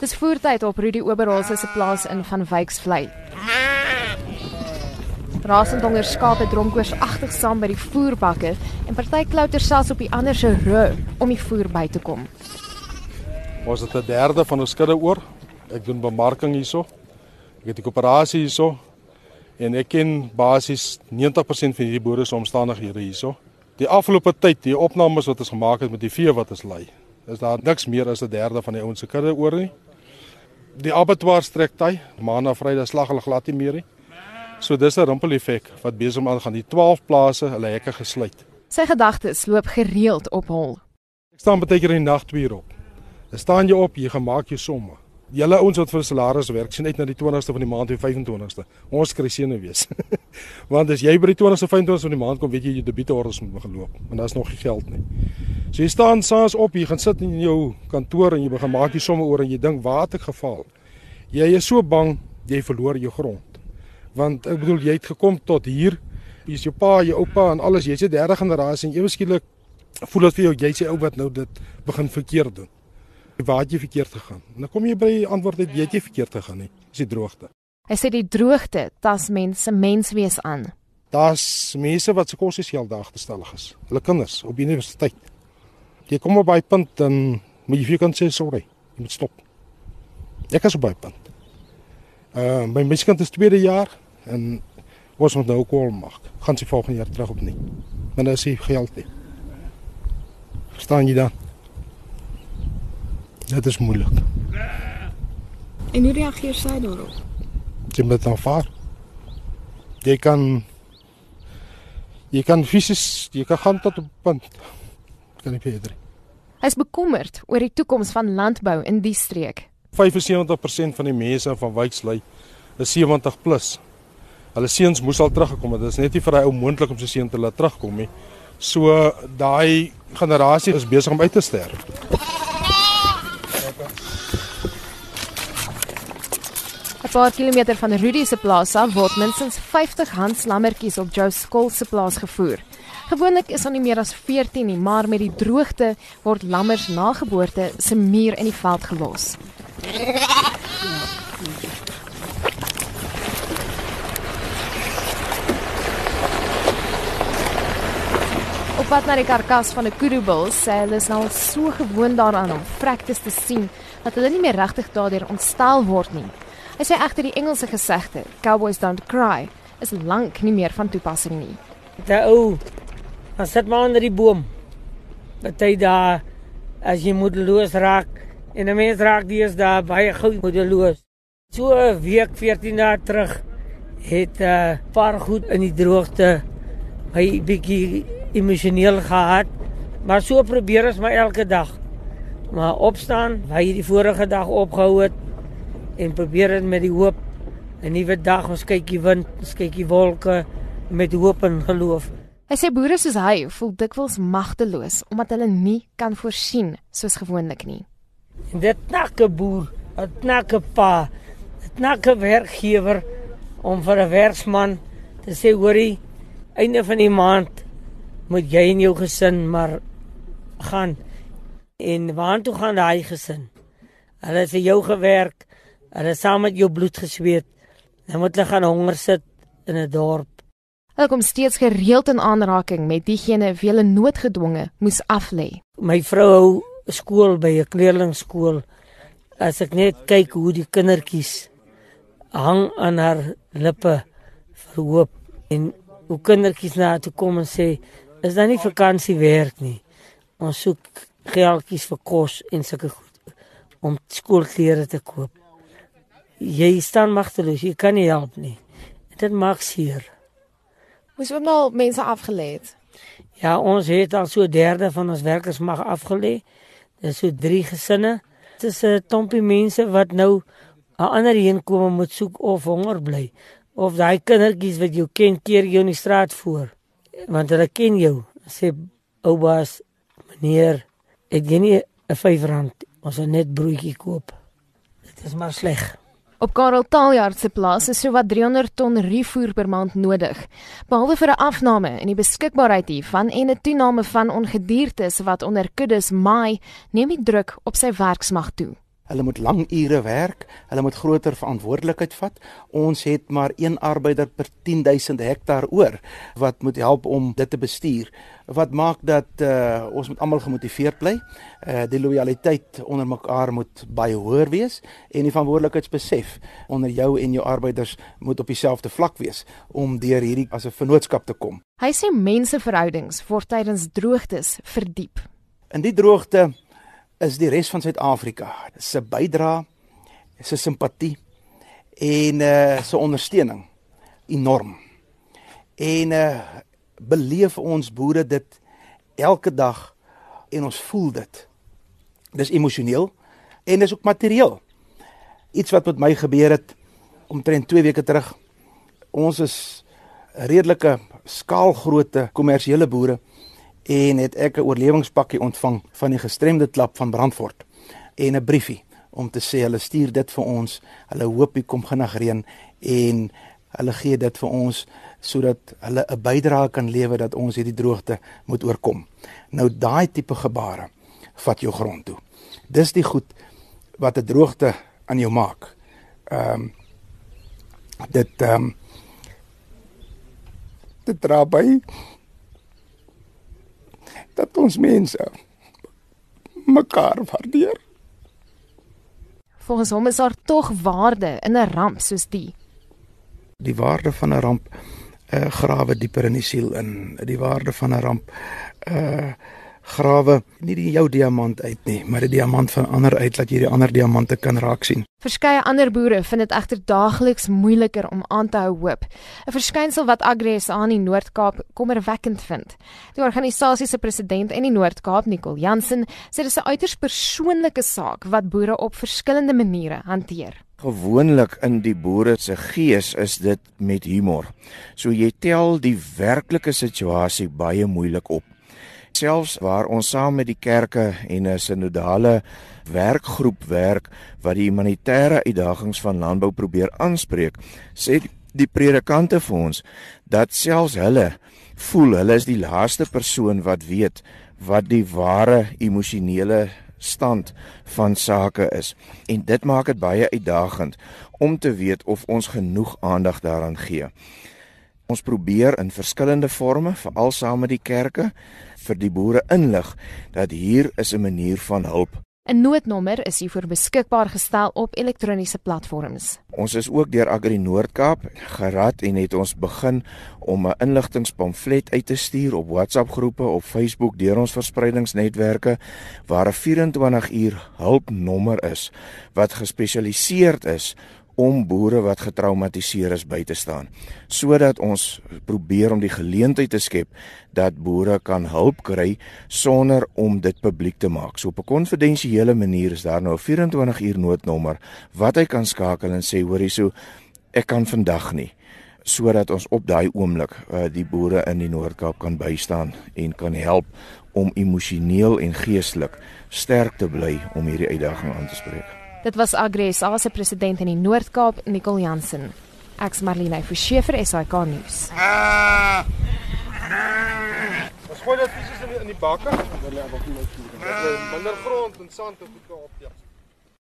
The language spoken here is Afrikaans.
Dis voertyd op Rudy Oberholse se plaas in Van Wyksvlei. Rasendhonger skape dronkoors agtig saam by die voerbakke en party klouter selfs op die ander se rug om die voer by te kom. Ons het 'n derde van ons skudde oor. Ek doen bemarking hierso. Ek het 'n koöperasie hierso en ek ken basies 90% van hierdie boere se omstandighede hierso. Die afgelope tyd, die opnames wat ons gemaak het met die vee wat ons lei, is daar niks meer as 'n derde van die ouens se kudde oor nie. Die abattoir strek hy, maandag, Vrydag slag hulle glad nie meer nie. So dis 'n rimpel effek wat besig om aan gaan. Die 12 plase, hulle hekke gesluit. Sy gedagtes loop gereeld op hol. Ek staan baie keer in die nag 2 uur op. Dan staan jy op, jy gemaak jou somme. Julle ouens wat vir salaris werk, sien uit na die 20ste van die maand of die 25ste. Ons kry seëne wees. Want as jy by die 20ste of 25ste van die maand kom, weet jy jy debietorders moet begin loop, want daar's nog geld nie. So jy staan saans op, jy gaan sit in jou kantoor en jy begin maak jy somme oor en jy dink, "Waar het ek geval?" Jy is so bang jy verloor jou grond want ek bedoel jy het gekom tot hier jy's jou pa jou oupa en alles jy's die derde generasie en ewe skielik voel dit vir jou jy's die ou wat nou dit begin verkeerd doen waar het jy verkeerd gegaan. En dan kom jy by die antwoord uit jy het jy verkeerd gegaan nie. Is die droogte. Hy sê die droogte? Tas mense menswees aan. Daar's mense wat se kosgeld daar agterstallig is. Hulle kinders op universiteit. Jy kom op by punt dan moet jy vir kan sê sorry jy moet stop. Ek is op by punt. Uh my miskien is tweede jaar en ons moet nou kol maak. Gaan sy volgende jaar terug op nie. Maar nou is hy geld nie. Verstaan jy dan? Dit is moeilik. En hoe reageer sy daarop? Jy moet dan vaar. Jy kan jy kan fisies, jy kan gaan tot op punt. Kan nie verder. Hy is bekommerd oor die toekoms van landbou in die streek. 75% van die mense van Wyksley is 70 plus. Hulle seuns moes al teruggekom het. Dit is net nie vir hy ou moontlik om sy seun te laat terugkom nie. So daai generasie is besig om uit te sterf. 'n Paar kilometer van Rudy se plaas af word minstens 50 handslammertjies op Joe Skoll se plaas gevoer. Gewoonlik is daar nie meer as 14 nie, maar met die droogte word lammers na geboorte se muur in die veld gelos. Op pad na die karkas van 'n kudubil sê hulle is nou so gewoond daaraan om vrektes te sien dat hulle nie meer regtig daardeur ontstel word nie. Hy sê egter die Engelse gesegde, cowboys don't cry, is lank nie meer van toepassing nie. Daai ou, dan sit maar onder die boom. Dat hy daar as jy moedeloos raak en 'n mens raak die is daar baie gou moedeloos. So 'n week 14 dae terug het 'n uh, paar goed in die droogte my bietjie emosioneel gehad, maar so probeer ons maar elke dag. Maar opstaan, waar jy die vorige dag opgehou het en probeer dit met die hoop 'n nuwe dag, ons kyk die wind, ons kyk die wolke met hoop en geloof. Hy sê boere soos hy voel dikwels magteloos omdat hulle nie kan voorsien soos gewoonlik nie. En dit knakke boer, dit knakke pa, dit knakke werkgewer om vir 'n werksman te sê hoorie einde van die maand moet jy en jou gesin maar gaan en waartoe gaan daai gesin? Hulle het vir jou gewerk, hulle saam met jou bloed gesweet. Dan moet hulle gaan honger sit in 'n dorp. Hulle kom steeds gereeld in aanraking met diegene wie hulle noodgedwonge moes aflê. My vrou hou skool by 'n kleerlingskool. As ek net kyk hoe die kindertjies hang aan haar lippe vir hoop en hoe kindertjies na toe kom en sê is dan nie vakansie werk nie. Ons soek geldjies vir kos en sulke goed om skoolklere te koop. Jy staan magteloos, jy kan nie help nie. Dit maak seer. Moes ook nou mense afgelê het. Ja, ons het al so 'n derde van ons werkers mag afgelê. Dis so drie gesinne. Dit is 'n klompie mense wat nou 'n ander heenkome moet soek of honger bly of daai kindertjies wat jou ken keer jou in die straat voor want hulle ken jou sê oubaas meneer ek gee nie 'n R5 ons wil net broodjie koop dit is maar sleg Op Karel Taljaard se plaas is sowat 300 ton ruwvoer per maand nodig. Behalwe vir 'n afname in die beskikbaarheid hiervan en 'n toename van ongediertes wat onder kuddes maai, neem die druk op sy werksmag toe. Hulle moet lang ure werk, hulle moet groter verantwoordelikheid vat. Ons het maar een arbeider per 10000 hektaar oor wat moet help om dit te bestuur. Wat maak dat uh, ons moet almal gemotiveerd bly. Uh, die lojaliteit onder mekaar moet baie hoër wees en die verantwoordelikheidsbesef onder jou en jou arbeiders moet op dieselfde vlak wees om deur hierdie as 'n vennootskap te kom. Hy sê menseverhoudings word tydens droogtes verdiep. In die droogte is die res van Suid-Afrika se bydra, se simpatie en uh se ondersteuning enorm. En uh beleef ons boere dit elke dag en ons voel dit. Dis emosioneel en dis ook materieel. Iets wat met my gebeur het omtrent 2 weke terug. Ons is redelike skaalgrootte kommersiële boere en het ek 'n oorlewingspakkie ontvang van die gestremde klap van Brandfort en 'n briefie om te sê hulle stuur dit vir ons. Hulle hoop hy kom vinnig reën en hulle gee dit vir ons sodat hulle 'n bydrae kan lewer dat ons hierdie droogte moet oorkom. Nou daai tipe gebare vat jou grond toe. Dis die goed wat 'n droogte aan jou maak. Ehm um, dit ehm um, dit dra by dat ons mense mekaar waardeer. Volgens hom is daar tog waarde in 'n ramp soos die. Die waarde van 'n ramp uh, grawe dieper in die siel in. Die waarde van 'n ramp uh grawe nie die jou diamant uit nie, maar die diamant van ander uit dat jy die ander diamante kan raak sien. Verskeie ander boere vind dit egter daagliks moeiliker om aan te hou hoop. 'n Verskynsel wat Agres aan die Noord-Kaap kommerwekkend vind. Die organisasie se president in die Noord-Kaap, Nicole Jansen, sê dit is 'n uiters persoonlike saak wat boere op verskillende maniere hanteer. Gewoonlik in die boere se gees is dit met humor. So jy tel die werklike situasie baie moeilik op selfs waar ons saam met die kerke en 'n sinodale werkgroep werk wat die humanitêre uitdagings van landbou probeer aanspreek, sê die predikante vir ons dat selfs hulle voel hulle is die laaste persoon wat weet wat die ware emosionele stand van sake is en dit maak dit baie uitdagend om te weet of ons genoeg aandag daaraan gee. Ons probeer in verskillende forme, veral saam met die kerke, vir die boere inlig dat hier is 'n manier van hulp. 'n Noodnommer is hiervoor beskikbaar gestel op elektroniese platforms. Ons is ook deur Agri Noord-Kaap gerad en het ons begin om 'n inligtingspamflet uit te stuur op WhatsApp groepe op Facebook deur ons verspreidingsnetwerke waar 'n 24 uur hulpnommer is wat gespesialiseerd is om boere wat getraumatiseer is by te staan sodat ons probeer om die geleentheid te skep dat boere kan hulp kry sonder om dit publiek te maak. So op 'n konfidensiële manier is daar nou 'n 24 uur noodnommer wat hy kan skakel en sê hoor hierso ek kan vandag nie sodat ons op daai oomblik uh, die boere in die Noord-Kaap kan bystaan en kan help om emosioneel en geestelik sterk te bly om hierdie uitdaging aan te spreek. Dit was Agres as president in die Noord-Kaap, Nicole Jansen. Ek's Marlene Forsie vir SAK nuus. Ons gooi dit fisies in die, bakke, daar nog nie meer. Minder grond en sand op die Kaap, ja.